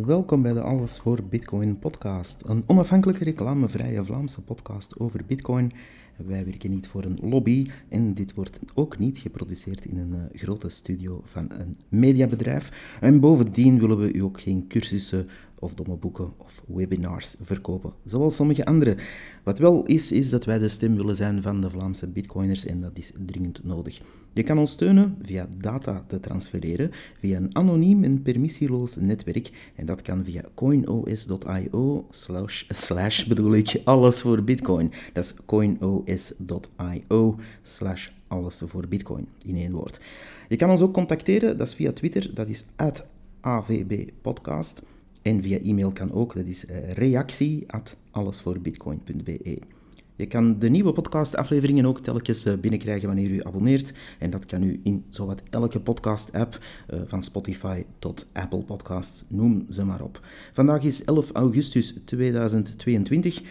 Welkom bij de Alles voor Bitcoin podcast, een onafhankelijke reclamevrije Vlaamse podcast over Bitcoin. Wij werken niet voor een lobby en dit wordt ook niet geproduceerd in een eh, grote studio van een mediabedrijf. En bovendien willen we u ook geen cursussen of domme boeken of webinars verkopen, zoals sommige anderen. Wat wel is, is dat wij de stem willen zijn van de Vlaamse bitcoiners en dat is dringend nodig. Je kan ons steunen via data te transfereren via een anoniem en permissieloos netwerk en dat kan via coinos.io slash, slash bedoel ik alles voor bitcoin. Dat is coinos.io slash alles voor bitcoin in één woord. Je kan ons ook contacteren, dat is via Twitter, dat is at AVB podcast. En via e-mail kan ook, dat is eh, reactie at allesvoorbitcoin.be. Je kan de nieuwe podcastafleveringen ook telkens eh, binnenkrijgen wanneer u abonneert. En dat kan u in zowat elke podcast-app, eh, van Spotify tot Apple Podcasts, noem ze maar op. Vandaag is 11 augustus 2022.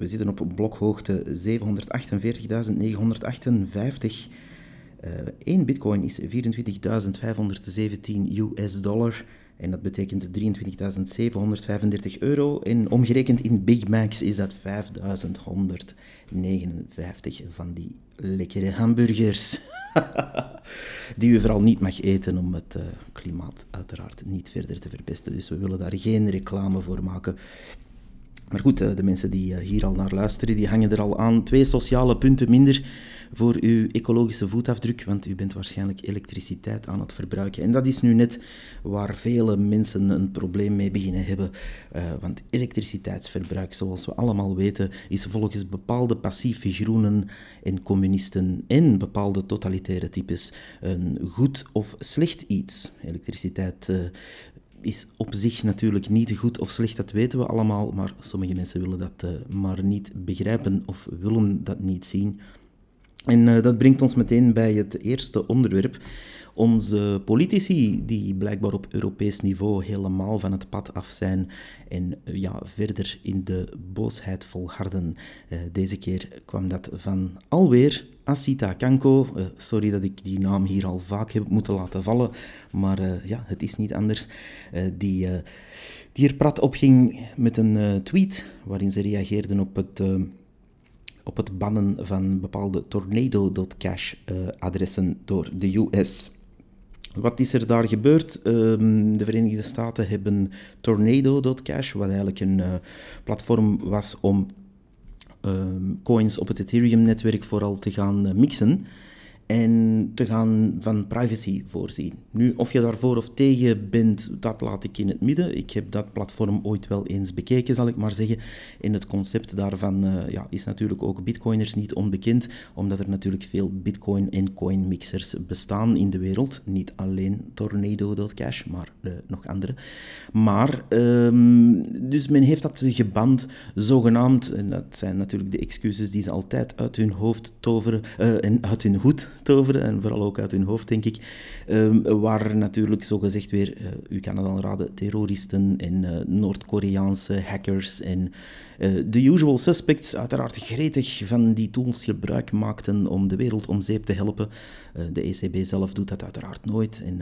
We zitten op blokhoogte 748.958. Uh, 1 bitcoin is 24.517 US dollar. En dat betekent 23.735 euro. En omgerekend in Big Macs is dat 5.159 van die lekkere hamburgers. die u vooral niet mag eten om het uh, klimaat uiteraard niet verder te verpesten. Dus we willen daar geen reclame voor maken. Maar goed, uh, de mensen die uh, hier al naar luisteren, die hangen er al aan. Twee sociale punten minder voor uw ecologische voetafdruk, want u bent waarschijnlijk elektriciteit aan het verbruiken. En dat is nu net waar vele mensen een probleem mee beginnen hebben. Uh, want elektriciteitsverbruik, zoals we allemaal weten, is volgens bepaalde passieve groenen en communisten en bepaalde totalitaire types een goed of slecht iets. Elektriciteit is op zich natuurlijk niet goed of slecht, dat weten we allemaal, maar sommige mensen willen dat uh, maar niet begrijpen of willen dat niet zien. En uh, dat brengt ons meteen bij het eerste onderwerp. Onze politici, die blijkbaar op Europees niveau helemaal van het pad af zijn en uh, ja, verder in de boosheid volharden. Uh, deze keer kwam dat van alweer Asita Kanko. sorry dat ik die naam hier al vaak heb moeten laten vallen, maar ja, het is niet anders. die, die er prat op ging met een tweet waarin ze reageerden op het op het bannen van bepaalde tornado.cash-adressen uh, door de US. Wat is er daar gebeurd? Um, de Verenigde Staten hebben Tornado.cash, wat eigenlijk een uh, platform was om um, coins op het Ethereum-netwerk vooral te gaan uh, mixen en te gaan van privacy voorzien. Nu, of je daarvoor of tegen bent, dat laat ik in het midden. Ik heb dat platform ooit wel eens bekeken, zal ik maar zeggen. En het concept daarvan uh, ja, is natuurlijk ook bitcoiners niet onbekend, omdat er natuurlijk veel bitcoin- en coin-mixers bestaan in de wereld. Niet alleen Tornado.cash, maar uh, nog andere. Maar, um, dus men heeft dat geband, zogenaamd, en dat zijn natuurlijk de excuses die ze altijd uit hun hoofd toveren, uh, en uit hun hoed toveren, en vooral ook uit hun hoofd, denk ik, um, waar natuurlijk zogezegd weer, uh, u kan het al raden, terroristen en uh, Noord-Koreaanse hackers en uh, de usual suspects uiteraard gretig van die tools gebruik maakten om de wereld om zeep te helpen. de ECB zelf doet dat uiteraard nooit en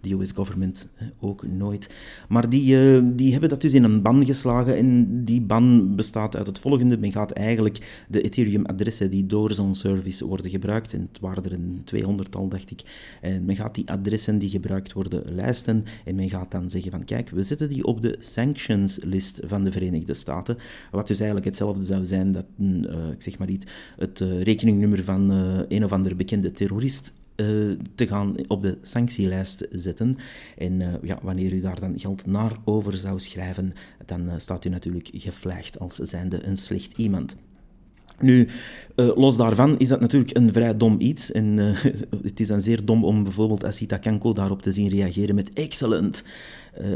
de US government ook nooit. Maar die, uh, die hebben dat dus in een ban geslagen en die ban bestaat uit het volgende. Men gaat eigenlijk de Ethereum-adressen die door zo'n service worden gebruikt, en het waren er een 200-tal, dacht ik, en men gaat die adressen die gebruikt worden lijsten en men gaat dan zeggen van kijk, we zetten die op de sanctions list van de Verenigde Staten, wat dus eigenlijk hetzelfde zou zijn dat, uh, ik zeg maar iets, het rekeningnummer van een of ander bekende terrorist uh, te gaan op de sanctielijst zetten. En uh, ja, wanneer u daar dan geld naar over zou schrijven, dan uh, staat u natuurlijk gevleigd als zijnde een slecht iemand. Nu, los daarvan is dat natuurlijk een vrij dom iets. En het is dan zeer dom om bijvoorbeeld Asita Kanko daarop te zien reageren met excellent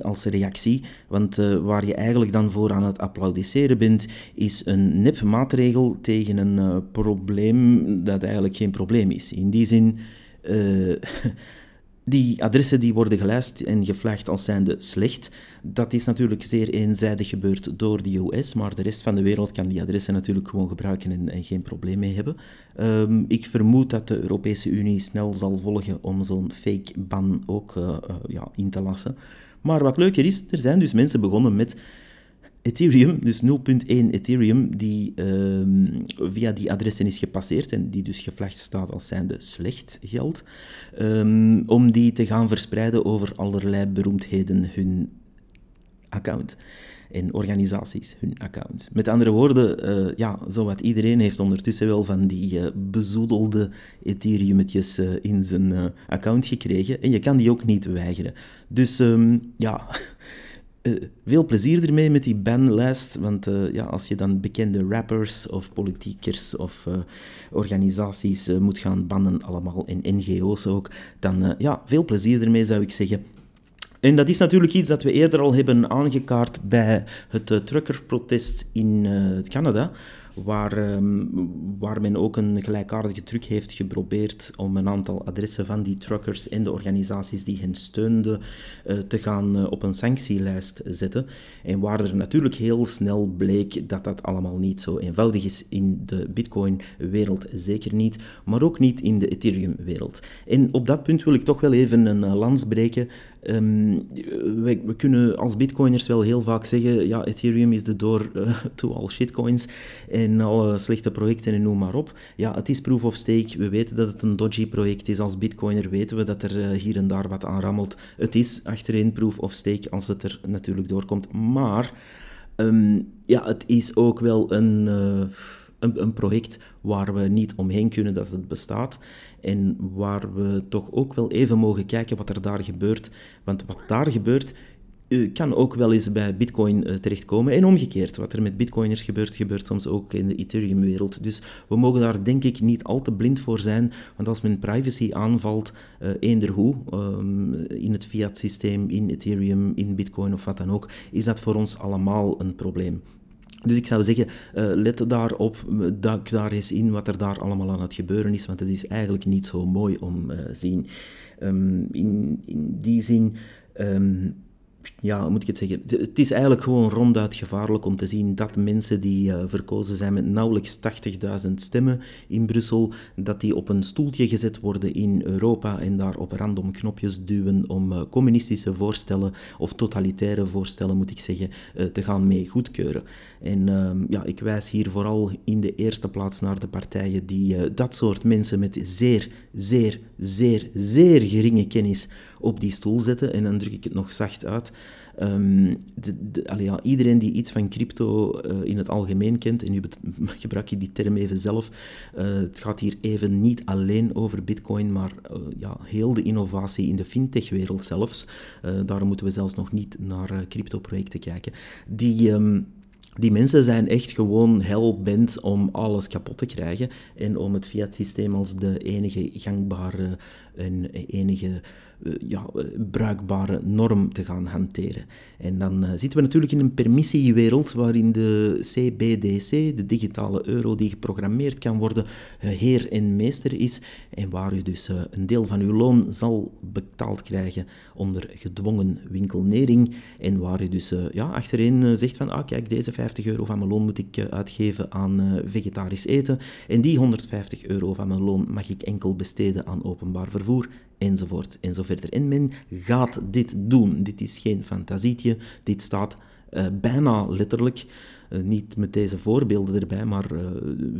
als reactie. Want waar je eigenlijk dan voor aan het applaudisseren bent, is een nep maatregel tegen een probleem dat eigenlijk geen probleem is. In die zin uh, die adressen die worden gelijst en gevlaagd als zijnde slecht, dat is natuurlijk zeer eenzijdig gebeurd door de US, maar de rest van de wereld kan die adressen natuurlijk gewoon gebruiken en, en geen probleem mee hebben. Um, ik vermoed dat de Europese Unie snel zal volgen om zo'n fake ban ook uh, uh, ja, in te lassen. Maar wat leuker is, er zijn dus mensen begonnen met Ethereum, dus 0.1 Ethereum, die ehm, via die adressen is gepasseerd en die dus gevlagd staat als zijnde slecht geld, um, om die te gaan verspreiden over allerlei beroemdheden hun account en organisaties hun account. Met andere woorden, uh, ja, zowat iedereen heeft ondertussen wel van die uh, bezoedelde Ethereumetjes uh, in zijn account gekregen en je kan die ook niet weigeren. Dus um, ja... Uh, veel plezier ermee met die banlijst, want uh, ja, als je dan bekende rappers of politiekers of uh, organisaties moet gaan bannen allemaal, en NGO's ook, dan ja, veel plezier ermee zou ik zeggen. En dat is natuurlijk iets dat we eerder al hebben aangekaart bij het truckerprotest in Canada waar, ehm, waar men ook een gelijkaardige truc heeft geprobeerd om een aantal adressen van die truckers en de organisaties die hen steunden uh, te gaan uh, op een sanctielijst zetten. En waar er natuurlijk heel snel bleek dat dat allemaal niet zo eenvoudig is in de Bitcoin-wereld, zeker niet, maar ook niet in de Ethereum-wereld. En op dat punt wil ik toch wel even een uh, lans breken Um, we, kunnen als bitcoiners wel heel vaak zeggen, ja, Ethereum is de door uh, to all shitcoins en alle slechte projecten en noem maar op. Ja, het is proof of stake. We weten dat het een dodgy project is. Als bitcoiner weten we dat er uh, hier en daar wat aan rammelt. Het is achterin proof of stake als het er natuurlijk doorkomt. Maar um, ja, het is ook wel een... Uh, een, een, project waar we niet omheen kunnen dat het bestaat. En waar we toch ook wel even mogen kijken wat er daar gebeurt. Want wat daar gebeurt, kan ook wel eens bij Bitcoin uh, terechtkomen. En omgekeerd, wat er met Bitcoiners gebeurt, gebeurt soms ook in de Ethereum-wereld. Dus we mogen daar denk ik niet al te blind voor zijn. Want als men privacy aanvalt, uh, eender hoe, um, in het fiat-systeem, in Ethereum, in Bitcoin of wat dan ook, is dat voor ons allemaal een probleem. Dus ik zou zeggen, uh, let daarop, duik daar eens in wat er daar allemaal aan het gebeuren is, want het is eigenlijk niet zo mooi om te uh, zien. Um, in, in die zin um, ja, moet ik het zeggen? Het is eigenlijk gewoon ronduit gevaarlijk om te zien dat mensen die uh, verkozen zijn met nauwelijks 80.000 stemmen in Brussel, dat die op een stoeltje gezet worden in Europa en daar op random knopjes duwen om uh, communistische voorstellen, of totalitaire voorstellen moet ik zeggen, uh, te gaan mee goedkeuren. En ehm, ja, ik wijs hier vooral in de eerste plaats naar de partijen die dat soort mensen met zeer, zeer, zeer, zeer geringe kennis op die stoel zetten. En dan druk ik het nog zacht uit. Um, de, ja, iedereen die iets van crypto uh, in het algemeen kent, en nu gebruik je die term even zelf, uh, het gaat hier even niet alleen over bitcoin, maar uh, ja, heel de innovatie in de fintech-wereld zelfs. daarom moeten we zelfs nog niet naar crypto-projecten kijken. Die... Um, die mensen zijn echt gewoon hell-bent om alles kapot te krijgen en om het fiat-systeem als de enige gangbare en enige eh, ja, eh, bruikbare norm te gaan hanteren. En dan uh, zitten we natuurlijk in een permissiewereld waarin de CBDC, de digitale euro die geprogrammeerd kan worden, heer en meester is en waar u dus een deel van uw loon zal betaald krijgen onder gedwongen winkelnering en waar u dus ja, achterin zegt van ah kijk, deze 50 euro van mijn loon moet ik uitgeven aan vegetarisch eten en die 150 euro van mijn loon mag ik enkel besteden aan openbaar vervoer enzovoort enzoverder. En men gaat dit doen. Dit is geen fantasietje, dit staat uh, bijna letterlijk, uh, niet met deze voorbeelden erbij, maar uh,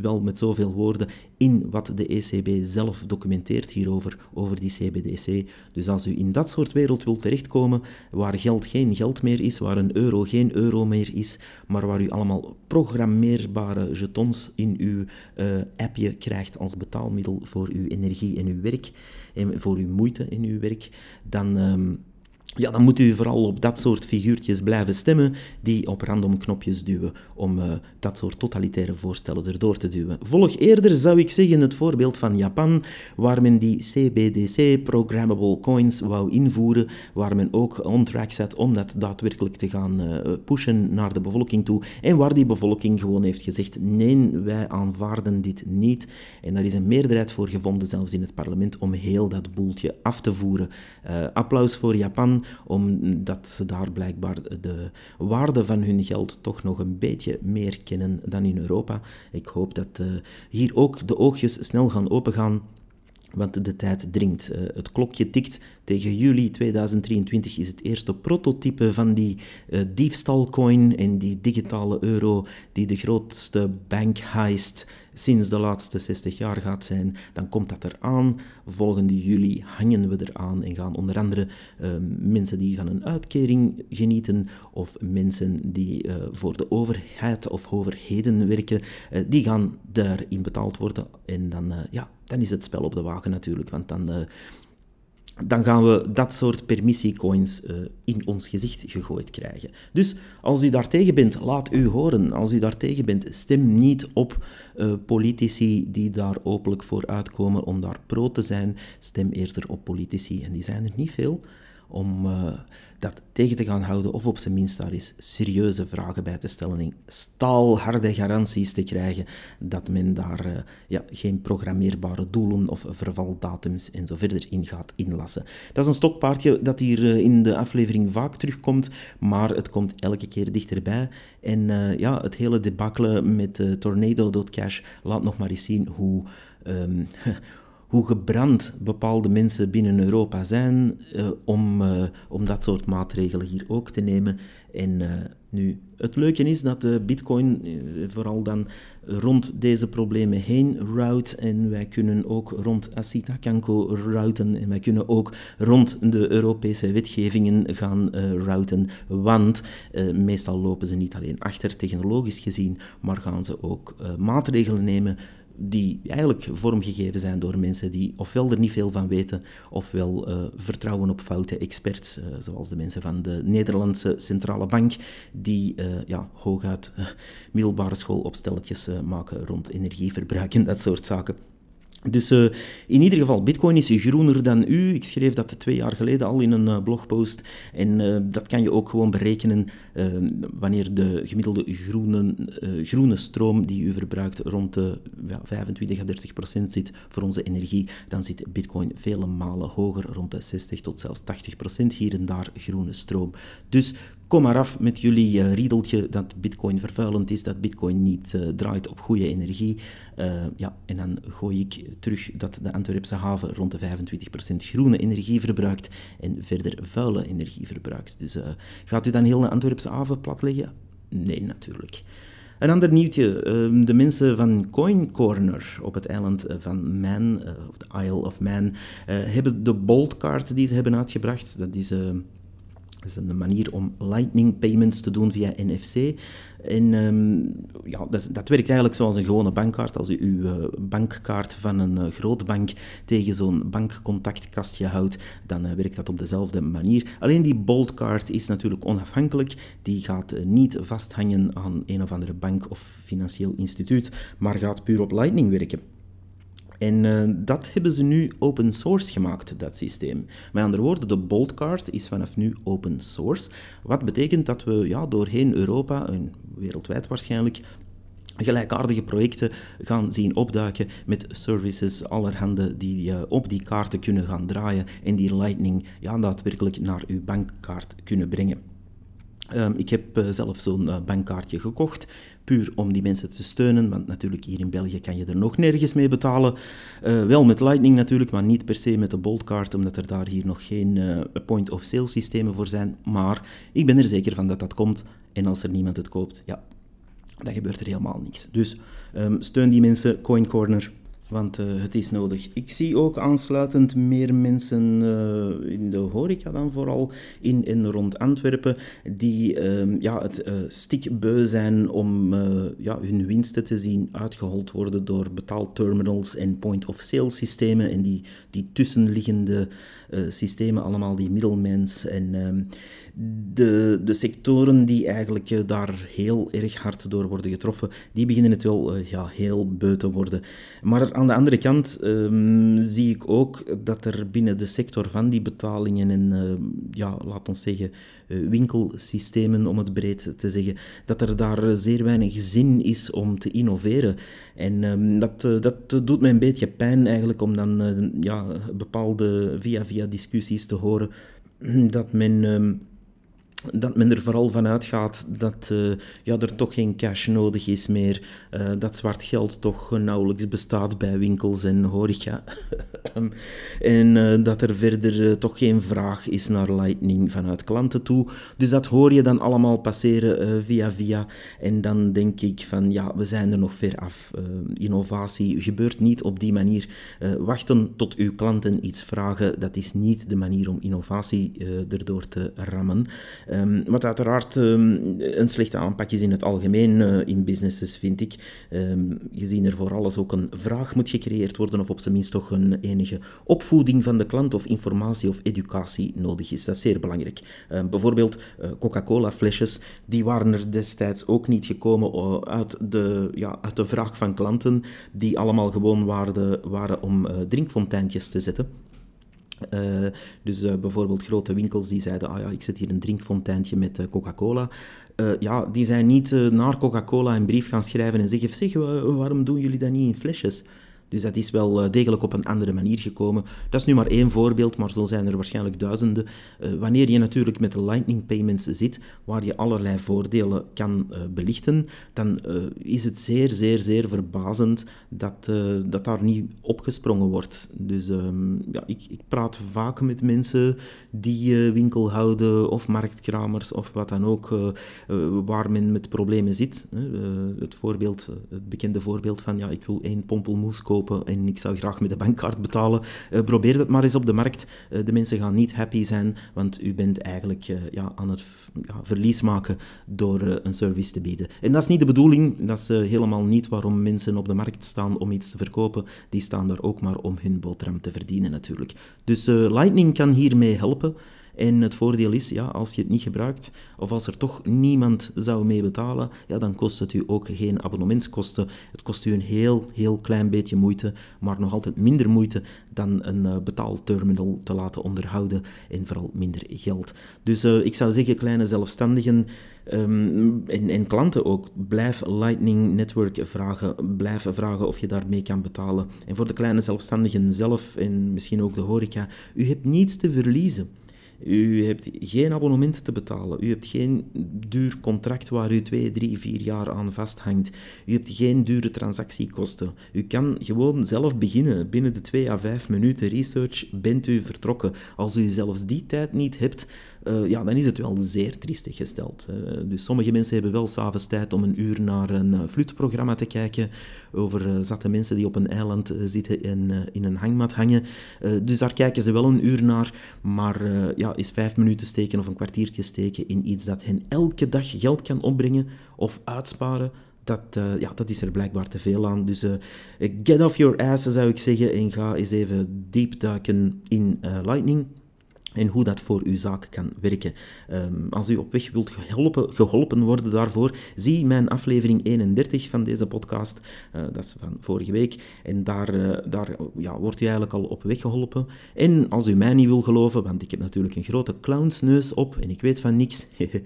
wel met zoveel woorden, in wat de ECB zelf documenteert hierover, over die CBDC. Dus als u in dat soort wereld wilt terechtkomen, waar geld geen geld meer is, waar een euro geen euro meer is, maar waar u allemaal programmeerbare jetons in uw appje krijgt als betaalmiddel voor uw energie en uw werk, en voor uw moeite in uw werk, dan... Um, ja, dan moet u vooral op dat soort figuurtjes blijven stemmen die op random knopjes duwen om uh, dat soort totalitaire voorstellen erdoor te duwen. Volg eerder, zou ik zeggen, het voorbeeld van Japan, waar men die CBDC, Programmable Coins, wou invoeren, waar men ook on track zet om dat daadwerkelijk te gaan uh, pushen naar de bevolking toe, en waar die bevolking gewoon heeft gezegd, nee, wij aanvaarden dit niet. En daar is een meerderheid voor gevonden, zelfs in het parlement, om heel dat boeltje af te voeren. Uh, applaus voor Japan omdat ze daar blijkbaar de waarde van hun geld toch nog een beetje meer kennen dan in Europa. Ik hoop dat uh, hier ook de oogjes snel gaan opengaan want de tijd dringt. Uh, het klokje tikt. Tegen juli 2023 is het eerste prototype van die uh, diefstalcoin en die digitale euro die de grootste bank heist sinds de laatste 60 jaar gaat zijn, dan komt dat eraan. Volgende juli hangen we eraan en gaan onder andere uh, mensen die van een uitkering genieten of mensen die uh, voor de overheid of overheden werken, uh, die gaan daarin betaald worden. En dan, ja, dan is het spel op de wagen natuurlijk, want dan dan gaan we dat soort permissiecoins uh, in ons gezicht gegooid krijgen. Dus als u daartegen bent, laat u horen. Als u daartegen bent, stem niet op uh, politici die daar openlijk voor uitkomen om daar pro te zijn. Stem eerder op politici, en die zijn er niet veel, om uh, dat tegen te gaan houden of op zijn minst daar eens serieuze vragen bij te stellen en staalharde garanties te krijgen dat men daar uh, ja, geen programmeerbare doelen of vervaldatums en zo verder in gaat inlassen. Dat is een stokpaardje dat hier uh, in de aflevering vaak terugkomt, maar het komt elke keer dichterbij. En ja, het hele debakkele met Tornado.cash laat nog maar eens zien hoe... Um, hoe gebrand bepaalde mensen binnen Europa zijn uh, om, uh, om dat soort maatregelen hier ook te nemen. En uh, nu, het leuke is dat de bitcoin vooral dan rond deze problemen heen route en wij kunnen ook rond Asita Kanko routen en wij kunnen ook rond de Europese wetgevingen gaan routen, want meestal lopen ze niet alleen achter technologisch gezien, maar gaan ze ook maatregelen nemen die eigenlijk vormgegeven zijn door mensen die ofwel er niet veel van weten, ofwel uh, vertrouwen op foute experts, uh, zoals de mensen van de Nederlandse Centrale Bank, die uh, ja, hooguit middelbare schoolopstelletjes maken rond energieverbruik en dat soort zaken. Dus uh, in ieder geval, Bitcoin is groener dan u. Ik schreef dat twee jaar geleden al in een uh, blogpost. En uh, dat kan je ook gewoon berekenen wanneer de gemiddelde groene, groene stroom die u verbruikt rond de ja, 25 à 30 procent zit voor onze energie. Dan zit Bitcoin vele malen hoger, rond de 60 tot zelfs 80 procent hier en daar groene stroom. Dus kom maar af met jullie uh, riedeltje dat bitcoin vervuilend is, dat bitcoin niet uh, draait op goede energie. Uh, ja, en dan gooi ik terug dat de Antwerpse haven rond de 25% groene energie verbruikt en verder vuile energie verbruikt. Dus gaat u dan heel de Antwerpse haven platleggen? Nee, natuurlijk. Een ander nieuwtje. Ehm, de mensen van Coin Corner op het eiland van Man, of de Isle of Man, hebben de Bolt Card die ze hebben uitgebracht. Dat is dat is een manier om lightning payments te doen via NFC. En um, ja, dat, dat, werkt eigenlijk zoals een gewone bankkaart. Als u uw uh, bankkaart van een uh, grote bank tegen zo'n bankcontactkastje houdt, dan uh, werkt dat op dezelfde manier. Alleen die Boldcard is natuurlijk onafhankelijk. Die gaat niet vasthangen aan een of andere bank of financieel instituut, maar gaat puur op Lightning werken. En uh, dat hebben ze nu open source gemaakt, dat systeem. Met andere woorden, de Boldcard is vanaf nu open source. Wat betekent dat we ja, doorheen Europa, en wereldwijd waarschijnlijk, gelijkaardige projecten gaan zien opduiken met services allerhande die uh, op die kaarten kunnen gaan draaien en die Lightning ja, daadwerkelijk naar uw bankkaart kunnen brengen. Um, ik heb uh, zelf zo'n bankkaartje gekocht puur om die mensen te steunen. Want natuurlijk hier in België kan je er nog nergens mee betalen. Uh, wel met Lightning natuurlijk, maar niet per se met de Boltcard, omdat er daar hier nog geen uh, point-of-sale systemen voor zijn. Maar ik ben er zeker van dat dat komt. En als er niemand het koopt, ja, dan gebeurt er helemaal niks. Dus um, steun die mensen, Coin Corner, want uh, het is nodig. Ik zie ook aansluitend meer mensen uh, in de horeca dan vooral in en rond Antwerpen die uh, ja, het uh, stikbeu zijn om ja, hun winsten te zien uitgehold worden door betaalterminals en point-of-sale systemen en die, die tussenliggende systemen, allemaal die middelmans en ehm, de, de sectoren die eigenlijk uh, daar heel erg hard door worden getroffen, die beginnen het wel uh, ja, heel beu te worden. Maar aan de andere kant um, zie ik ook dat er binnen de sector van die betalingen en, uh, ja, laat ons zeggen, winkelsystemen, om het breed te zeggen, dat er daar zeer weinig zin is om te innoveren. En um, dat, dat doet mij een beetje pijn eigenlijk om dan ja, bepaalde via-via discussies te horen dat men... Um, dat men er vooral van uitgaat dat uh, ja, er toch geen cash nodig is meer, uh, dat zwart geld toch nauwelijks bestaat bij winkels en horeca. en uh, dat er verder toch geen vraag is naar Lightning vanuit klanten toe. Dus dat hoor je dan allemaal passeren via via. En dan denk ik van ja, we zijn er nog ver af. innovatie gebeurt niet op die manier. wachten tot uw klanten iets vragen, dat is niet de manier om innovatie erdoor te rammen. Um, wat uiteraard um, een slechte aanpak is in het algemeen uh, in businesses, vind ik. Um, gezien er voor alles ook een vraag moet gecreëerd worden, of op zijn minst toch een enige opvoeding van de klant of informatie of educatie nodig is. Dat is zeer belangrijk. bijvoorbeeld uh, Coca-Cola-flesjes, die waren er destijds ook niet gekomen uh, uit, de, ja, uit de vraag van klanten, die allemaal gewoon waren, waren om drinkfonteintjes te zetten. Uh, dus uh, bijvoorbeeld grote winkels die zeiden, ah ja, ik zet hier een drinkfonteintje met uh, Coca-Cola. ja, die zijn niet naar Coca-Cola een brief gaan schrijven en zeggen, zeg, waarom doen jullie dat niet in flesjes? Dus dat is wel eh, degelijk op een andere manier gekomen. Dat is nu maar één voorbeeld, maar zo zijn er waarschijnlijk duizenden. Uh, wanneer je natuurlijk met Lightning Payments zit, waar je allerlei voordelen kan uh, belichten, dan is het zeer, zeer, zeer verbazend dat, dat daar niet opgesprongen wordt. Dus um, ja, ik, ik, praat vaak met mensen die winkel houden, of marktkramers, of wat dan ook, waar men met problemen zit. het, voorbeeld, het bekende voorbeeld van, ja, ik wil één pompelmoes kopen en ik zou graag met de bankkaart betalen. Uh, probeer dat maar eens op de markt. Uh, de mensen gaan niet happy zijn, want u bent eigenlijk uh, ja, aan het ja, verlies maken door een service te bieden. En dat is niet de bedoeling, dat is helemaal niet waarom mensen op de markt staan om iets te verkopen. Die staan daar ook maar om hun boterham te verdienen natuurlijk. Dus Lightning kan hiermee helpen. En het voordeel is, ja, als je het niet gebruikt, of als er toch niemand zou mee betalen, ja, dan kost het u ook geen abonnementskosten. Het kost u een heel, heel klein beetje moeite, maar nog altijd minder moeite dan een uh, betaalterminal te laten onderhouden en vooral minder geld. Dus uh, ik zou zeggen, kleine zelfstandigen en, en, klanten ook, blijf Lightning Network vragen. Blijf vragen of je daarmee kan betalen. En voor de kleine zelfstandigen zelf en misschien ook de horeca, u hebt niets te verliezen. U hebt geen abonnement te betalen. U hebt geen duur contract waar u twee, drie, vier jaar aan vasthangt. U hebt geen dure transactiekosten. U kan gewoon zelf beginnen. Binnen de twee à vijf minuten research bent u vertrokken. Als u zelfs die tijd niet hebt, uh, ja, dan is het wel zeer triestig gesteld. dus sommige mensen hebben wel s'avonds tijd om een uur naar een uh, fluitprogramma te kijken over uh, zatte mensen die op een eiland zitten en in een hangmat hangen. dus daar kijken ze wel een uur naar, maar ja, is vijf minuten steken of een kwartiertje steken in iets dat hen elke dag geld kan opbrengen of uitsparen, dat, ja, dat is er blijkbaar te veel aan. Dus get off your ass, zou ik zeggen, en ga eens even diep duiken in Lightning en hoe dat voor uw zaak kan werken. Um, als u op weg wilt geholpen, geholpen worden daarvoor, zie mijn aflevering 31 van deze podcast. Uh, dat is van vorige week. En daar, uh, daar ja, wordt u eigenlijk al op weg geholpen. En als u mij niet wil geloven, want ik heb natuurlijk een grote clownsneus op en ik weet van niks.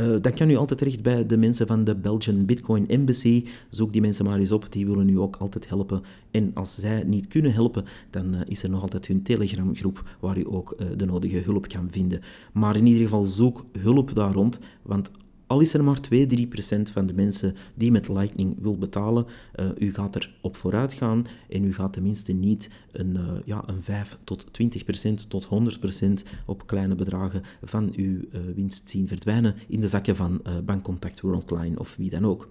Uh, dan kan u altijd terecht bij de mensen van de Belgian Bitcoin Embassy. Zoek die mensen maar eens op, die willen u ook altijd helpen. En als zij niet kunnen helpen, dan uh, is er nog altijd hun Telegram-groep waar u ook uh, de nodige hulp kan vinden. Maar in ieder geval zoek hulp daar rond, want al is er maar 2-3% van de mensen die met Lightning wil betalen, uh, u gaat er op vooruit gaan en u gaat tenminste niet een, uh, ja, een 5 tot 20% tot 100% op kleine bedragen van uw uh, winst zien verdwijnen in de zakken van Bankcontact Worldline of wie dan ook.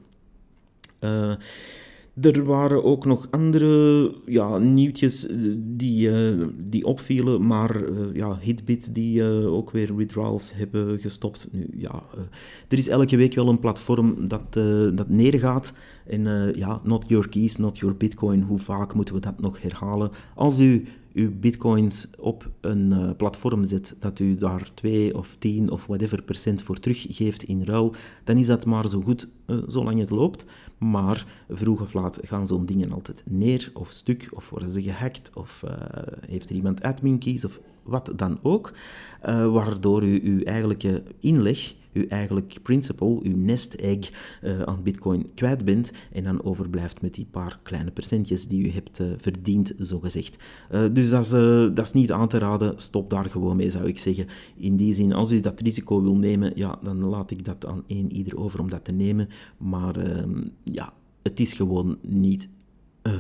Er waren ook nog andere ja, nieuwtjes eh, die, uh, die opvielen, maar uh, ja, Hitbit die ook weer withdrawals hebben gestopt. Nu, ja, er is elke week wel een platform dat, dat neergaat. En ja, not your keys, not your bitcoin. Hoe vaak moeten we dat nog herhalen? Als u uw bitcoins op een platform zet, dat u daar 2 of 10 of whatever procent voor teruggeeft in ruil, dan is dat maar zo goed zolang het loopt. Maar vroeg of laat gaan zo'n dingen altijd neer of stuk, of worden ze gehackt, of uh, heeft er iemand admin keys, of wat dan ook, uh, waardoor u uw eigenlijke inleg uw eigenlijk principal, uw nest egg uh, aan bitcoin kwijt bent en dan overblijft met die paar kleine percentjes die u hebt uh, verdiend, zogezegd. Dus dat is, dat is niet aan te raden, stop daar gewoon mee, zou ik zeggen. In die zin, als u dat risico wil nemen, ja, dan laat ik dat aan één ieder over om dat te nemen. Maar ehm, ja, het is gewoon niet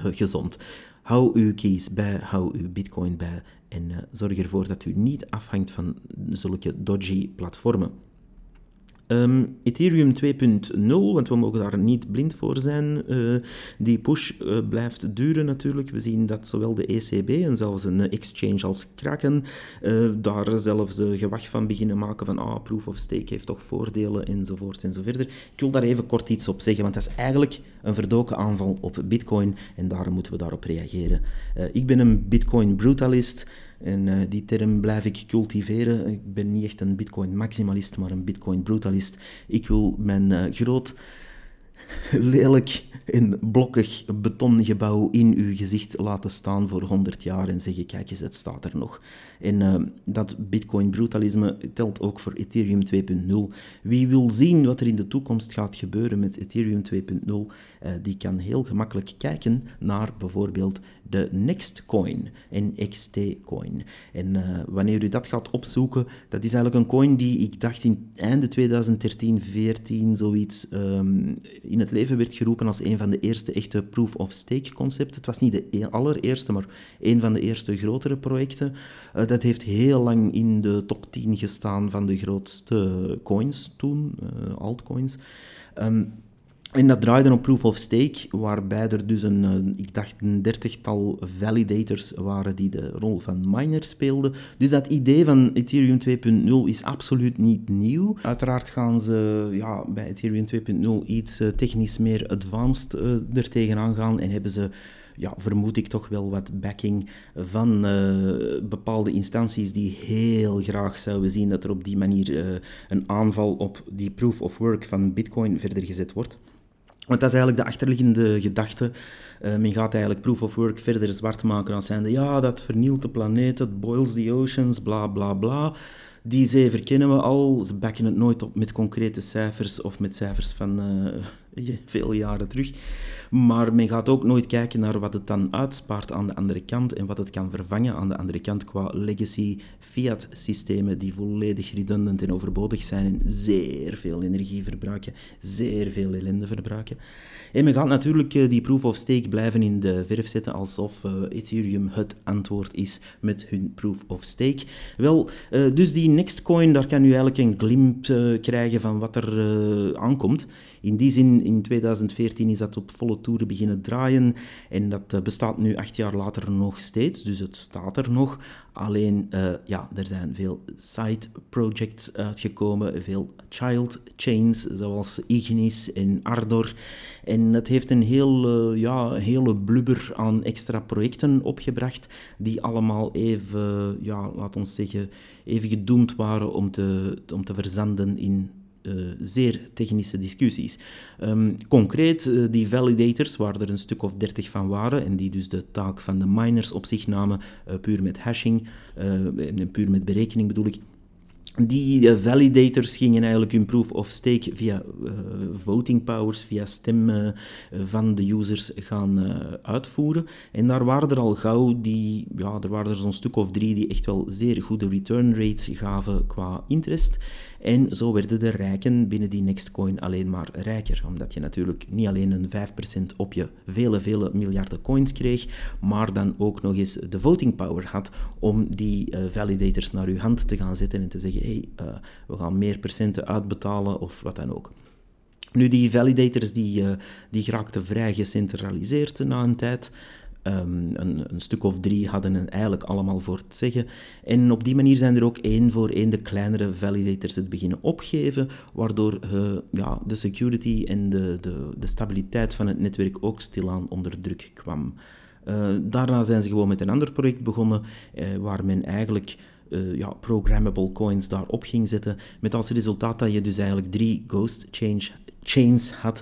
gezond. Hou uw keys bij, hou uw bitcoin bij en zorg ervoor dat u niet afhangt van zulke dodgy platformen. Um, Ethereum 2.0, want we mogen daar niet blind voor zijn. Uh, die push uh, blijft duren natuurlijk. We zien dat zowel de ECB en zelfs een exchange als Kraken uh, daar zelfs gewacht van beginnen maken van ah, proof of stake heeft toch voordelen enzovoort enzoverder. Ik wil daar even kort iets op zeggen, want dat is eigenlijk een verdoken aanval op bitcoin en daarom moeten we daarop reageren. ik ben een bitcoin brutalist. En uh, die term blijf ik cultiveren. Ik ben niet echt een bitcoin-maximalist, maar een bitcoin-brutalist. Ik wil mijn uh, groot, lelijk en blokkig betongebouw in uw gezicht laten staan voor 100 jaar en zeggen, kijk eens, het staat er nog. En uh, dat bitcoin-brutalisme telt ook voor Ethereum 2.0. Wie wil zien wat er in de toekomst gaat gebeuren met Ethereum 2.0, uh, die kan heel gemakkelijk kijken naar bijvoorbeeld de Nextcoin. En uh, wanneer u dat gaat opzoeken, dat is eigenlijk een coin die ik dacht in einde 2013, 14 zoiets um, in het leven werd geroepen als een van de eerste echte proof-of-stake concepten. Het was niet de e-, allereerste, maar een van de eerste grotere projecten. Uh, dat heeft heel lang in de top 10 gestaan van de grootste coins toen, altcoins. Um, en dat draaide op proof of stake, waarbij er dus een, eh, ik dacht een dertigtal validators waren die de rol van miner speelden. Dus dat idee van Ethereum 2.0 is absoluut niet nieuw. Uiteraard gaan ze ja, bij Ethereum 2.0 iets uh, technisch meer advanced uh, er tegenaan gaan en hebben ze ja, vermoed ik toch wel wat backing van bepaalde instanties die heel graag zouden zien dat er op die manier een aanval op die proof of work van Bitcoin verder gezet wordt. Want dat is eigenlijk de achterliggende gedachte. Uh, men gaat eigenlijk proof of work verder zwart maken als zijnde, ja, dat vernielt de planeet, het boils the oceans, bla bla bla. Die zee verkennen we al, ze backen het nooit op met concrete cijfers of met cijfers van uh, veel jaren terug. Maar men gaat ook nooit kijken naar wat het dan uitspaart aan de andere kant en wat het kan vervangen aan de andere kant qua legacy fiat systemen die volledig redundant en overbodig zijn en zeer veel energie verbruiken, zeer veel ellende verbruiken. En men gaat natuurlijk eh, die proof of stake blijven in de verf zetten alsof uh, Ethereum het antwoord is met hun proof of stake. Wel, uh, dus die Nextcoin, daar kan u eigenlijk een glimp krijgen van wat er aankomt. In die zin, in 2014 is dat op volle toeren beginnen draaien en dat bestaat nu acht jaar later nog steeds, dus het staat er nog. Alleen, uh, ja, er zijn veel side projects uitgekomen, veel child chains, zoals Ignis en Ardor. En het heeft een heel, uh, ja, hele blubber aan extra projecten opgebracht, die allemaal even, ja, laat ons zeggen, even gedoemd waren om te, om te verzanden in uh, zeer technische discussies. Um, concreet, uh, die validators, waar er een stuk of dertig van waren, en die dus de taak van de miners op zich namen, uh, puur met hashing, en puur met berekening bedoel ik, die validators gingen eigenlijk hun proof of stake via voting powers, via stem van de users gaan uitvoeren. En daar waren er al gauw die, ja, er waren er zo'n stuk of drie die echt wel zeer goede return rates gaven qua interest. En zo werden de rijken binnen die Nextcoin alleen maar rijker, omdat je natuurlijk niet alleen een 5% op je vele, vele miljarden coins kreeg, maar dan ook nog eens de voting power had om die uh, validators naar je hand te gaan zetten en te zeggen, hey, uh, we gaan meer procenten uitbetalen of wat dan ook. Nu, die validators die, uh, die geraakten vrij gecentraliseerd na een tijd. Um, een, een, stuk of drie hadden het eigenlijk allemaal voor het zeggen. En op die manier zijn er ook één voor één de kleinere validators het beginnen opgeven, waardoor uh, ja, de security en de, de, de, stabiliteit van het netwerk ook stilaan onder druk kwam. Uh, daarna zijn ze gewoon met een ander project begonnen, uh, waar men eigenlijk ja, programmable coins daarop ging zetten. Met als resultaat dat je dus eigenlijk drie ghost chains had.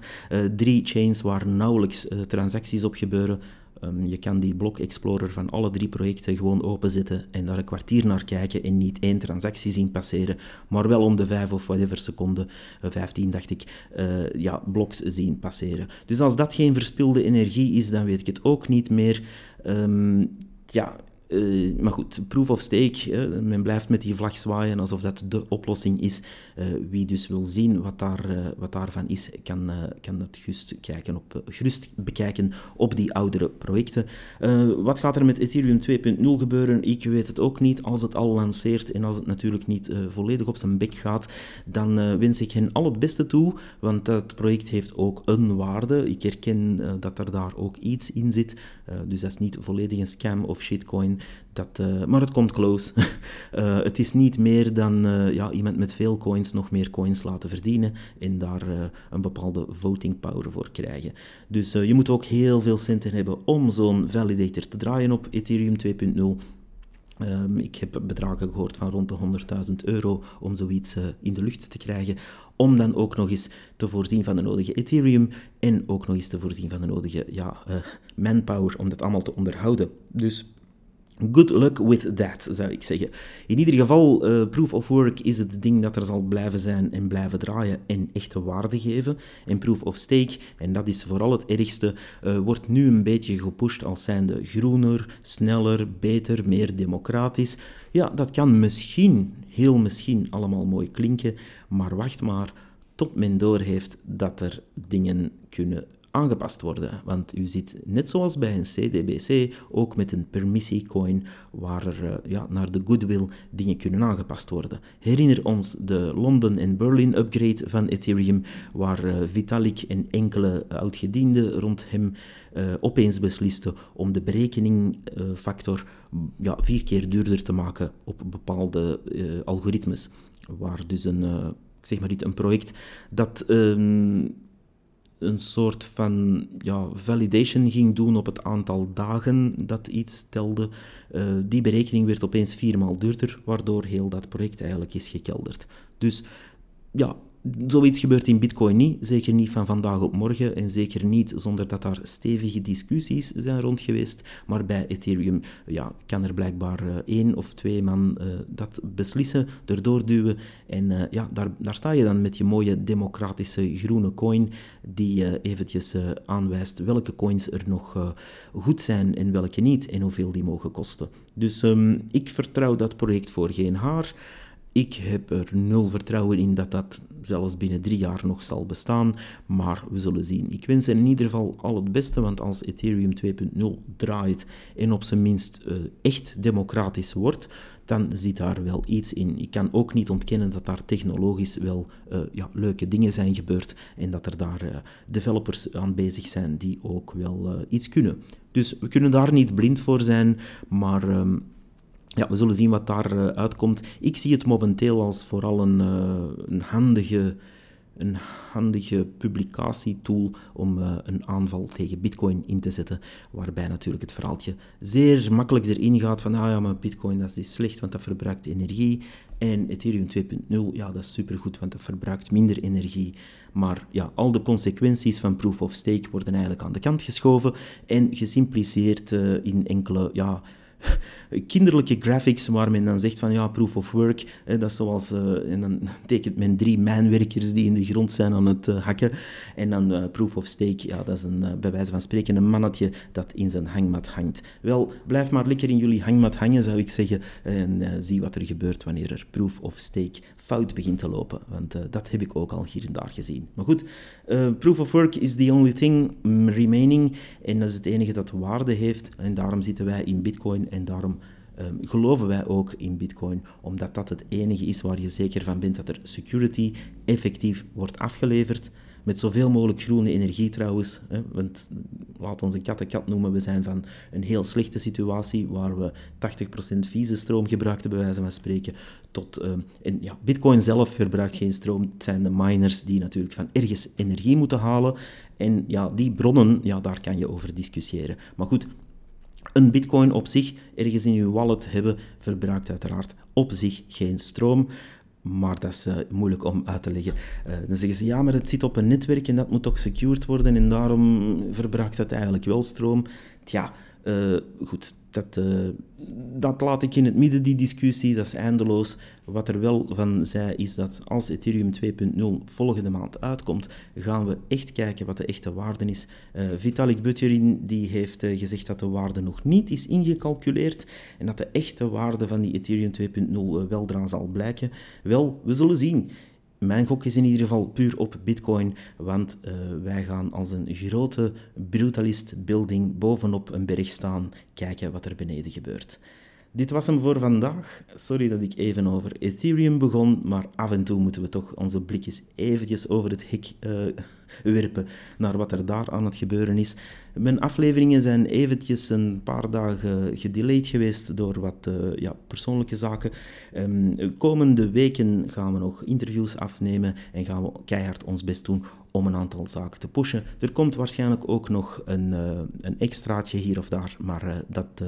Drie chains waar nauwelijks transacties op gebeuren Ehm, je kan die Block Explorer van alle drie projecten gewoon openzetten en daar een kwartier naar kijken en niet één transactie zien passeren, maar wel om de vijf of whatever seconden, uh, 15 dacht ik, uh, ja, bloks zien passeren. Dus als dat geen verspilde energie is, dan weet ik het ook niet meer. Um, ja, uh, maar goed, proof of stake, men blijft met die vlag zwaaien alsof dat de oplossing is. Uh, wie dus wil zien wat, daar, uh, wat daarvan is, kan, kan dat gerust, kijken op, gerust bekijken op die oudere projecten. wat gaat er met Ethereum 2.0 gebeuren? Ik weet het ook niet. Als het al lanceert en als het natuurlijk niet volledig op zijn bek gaat, dan wens ik hen al het beste toe, want dat project heeft ook een waarde. Ik herken dat er daar ook iets in zit, dus dat is niet volledig een scam of shitcoin. Dat, uh, maar het komt close. uh, het is niet meer dan uh, ja, iemand met veel coins nog meer coins laten verdienen en daar een bepaalde voting power voor krijgen. Dus je moet ook heel veel centen hebben om zo'n validator te draaien op Ethereum 2.0. Um, ik heb bedragen gehoord van rond de 100.000 euro om zoiets in de lucht te krijgen. Om dan ook nog eens te voorzien van de nodige Ethereum en ook nog eens te voorzien van de nodige ja, manpower om dat allemaal te onderhouden. Dus Good luck with that, zou ik zeggen. In ieder geval, uh, proof of work is het ding dat er zal blijven zijn en blijven draaien en echte waarde geven. En proof of stake, en dat is vooral het ergste, uh, wordt nu een beetje gepusht als zijnde groener, sneller, beter, meer democratisch. Ja, dat kan misschien, heel misschien, allemaal mooi klinken, maar wacht maar tot men doorheeft dat er dingen kunnen aangepast worden. Want u ziet, net zoals bij een CDBC, ook met een permissiecoin, waar er uh, ja, naar de goodwill dingen kunnen aangepast worden. Herinner ons de London en Berlin upgrade van Ethereum, waar uh, Vitalik en enkele oudgedienden rond hem uh, opeens beslisten om de berekeningfactor ja, vier keer duurder te maken op bepaalde algoritmes. Waar dus een, zeg maar niet, een project dat ehm, een soort van ja, validation ging doen op het aantal dagen dat iets telde. Uh, die berekening werd opeens viermaal duurder, waardoor heel dat project eigenlijk is gekelderd. Dus ja, Zoiets gebeurt in Bitcoin niet, zeker niet van vandaag op morgen en zeker niet zonder dat daar stevige discussies zijn rond geweest. Maar bij Ethereum ja, kan er blijkbaar uh, één of twee man uh, dat beslissen, erdoor duwen. En uh, ja, daar, daar sta je dan met je mooie democratische groene coin die eventjes aanwijst welke coins er nog goed zijn en welke niet en hoeveel die mogen kosten. Dus um, ik vertrouw dat project voor geen haar. Ik heb er nul vertrouwen in dat dat zelfs binnen drie jaar nog zal bestaan, maar we zullen zien. Ik wens in ieder geval al het beste, want als Ethereum 2.0 draait en op zijn minst uh, echt democratisch wordt, dan zit daar wel iets in. Ik kan ook niet ontkennen dat daar technologisch wel uh, ja, leuke dingen zijn gebeurd en dat er daar uh, developers aan bezig zijn die ook wel iets kunnen. Dus we kunnen daar niet blind voor zijn, maar... Um, ja, we zullen zien wat daaruit uh, uitkomt. Ik zie het momenteel als vooral een, uh, een handige een handige publicatietool om uh, een aanval tegen Bitcoin in te zetten. Waarbij natuurlijk het verhaaltje zeer makkelijk erin gaat van, ah ja, maar Bitcoin dat is slecht, want dat verbruikt energie. En Ethereum 2.0, ja, dat is supergoed, want dat verbruikt minder energie. Maar ja, al de consequenties van proof of stake worden eigenlijk aan de kant geschoven en gesimpliceerd in enkele, ja, kinderlijke graphics waar men dan zegt van ja, proof of work, dat is zoals, uh, en dan tekent men drie mijnwerkers die in de grond zijn aan het uh, hakken. En dan uh, proof of stake, ja, dat is een, bij wijze van spreken een mannetje dat in zijn hangmat hangt. Wel, blijf maar lekker in jullie hangmat hangen, zou ik zeggen, en zie wat er gebeurt wanneer er proof of stake fout begint te lopen. Want dat heb ik ook al hier en daar gezien. Maar goed, proof of work is the only thing remaining, en dat is het enige dat waarde heeft, en daarom zitten wij in Bitcoin en daarom um, geloven wij ook in Bitcoin, omdat dat het enige is waar je zeker van bent dat er security effectief wordt afgeleverd. Met zoveel mogelijk groene energie trouwens. Hè, want laat ons een kat een kat noemen. We zijn van een heel slechte situatie waar we 80% vieze stroom gebruikten, bij wijze van spreken. Tot, uh, en ja, Bitcoin zelf verbruikt geen stroom. Het zijn de miners die natuurlijk van ergens energie moeten halen. En ja, die bronnen, ja, daar kan je over discussiëren. Maar goed, een bitcoin op zich ergens in uw wallet hebben verbruikt uiteraard op zich geen stroom. Maar dat is uh, moeilijk om uit te leggen. Uh, dan zeggen ze, ja, maar het zit op een netwerk en dat moet toch secured worden en daarom verbruikt het eigenlijk wel stroom. Tja, uh, goed, dat, uh, dat laat ik in het midden, die discussie, dat is eindeloos. Wat er wel van zei, is dat als Ethereum 2.0 volgende maand uitkomt, gaan we echt kijken wat de echte waarde is. Uh, Vitalik Buterin die heeft gezegd dat de waarde nog niet is ingecalculeerd en dat de echte waarde van die Ethereum 2.0 weldra zal blijken. Wel, we zullen zien. Mijn gok is in ieder geval puur op Bitcoin, want uh, wij gaan als een grote brutalist building bovenop een berg staan, kijken wat er beneden gebeurt. Dit was hem voor vandaag. Sorry dat ik even over Ethereum begon, maar af en toe moeten we toch onze blikjes eventjes over het hek uh, werpen naar wat er daar aan het gebeuren is. Mijn afleveringen zijn eventjes een paar dagen gedelayed geweest door wat uh, ja, persoonlijke zaken. Um, komende weken gaan we nog interviews afnemen en gaan we keihard ons best doen om een aantal zaken te pushen. Er komt waarschijnlijk ook nog een, uh, een extraatje hier of daar, maar uh, dat,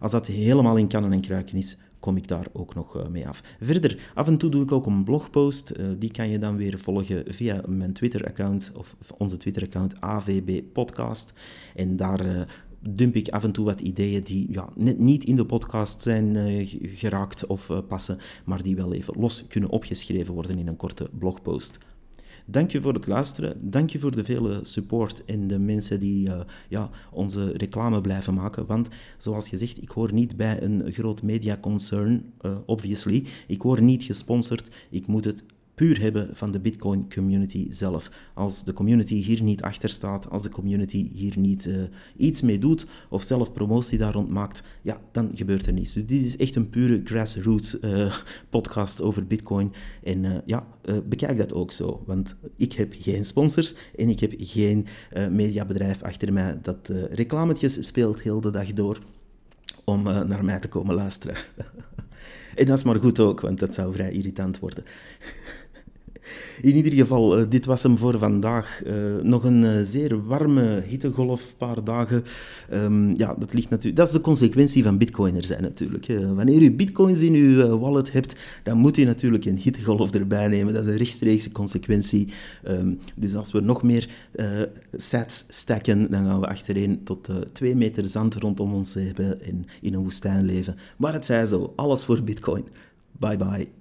als dat helemaal in kannen en kruiken is, kom ik daar ook nog uh, mee af. Verder, af en toe doe ik ook een blogpost. Uh, die kan je dan weer volgen via mijn Twitter-account of onze Twitter-account AVB Podcast. En daar uh, dump ik af en toe wat ideeën die ja, net niet in de podcast zijn geraakt of passen, maar die wel even los kunnen opgeschreven worden in een korte blogpost. Dank je voor het luisteren. Dank je voor de vele support en de mensen die uh, ja, onze reclame blijven maken. Want zoals gezegd, ik hoor niet bij een groot mediaconcern, uh, obviously. Ik word niet gesponsord. Ik moet het puur hebben van de Bitcoin community zelf. Als de community hier niet achter staat, als de community hier niet uh, iets mee doet of zelf promotie daar rond maakt, ja, dan gebeurt er niets. Dus dit is echt een pure grassroots uh, podcast over Bitcoin. En uh, ja, bekijk dat ook zo, want ik heb geen sponsors en ik heb geen mediabedrijf achter mij dat reclametjes speelt heel de dag door om naar mij te komen luisteren. en dat is maar goed ook, want dat zou vrij irritant worden. In ieder geval, uh, dit was hem voor vandaag. Uh, nog een uh, zeer warme hittegolf, paar dagen. Um, ja, dat, ligt natuurlijk, dat is de consequentie van bitcoiner zijn natuurlijk. wanneer u bitcoins in uw wallet hebt, dan moet u natuurlijk een hittegolf erbij nemen. Dat is een rechtstreekse consequentie. Um, dus als we nog meer sets stacken, dan gaan we achtereen tot twee meter zand rondom ons hebben en in een woestijn leven. Maar het zij zo, alles voor bitcoin. Bye bye.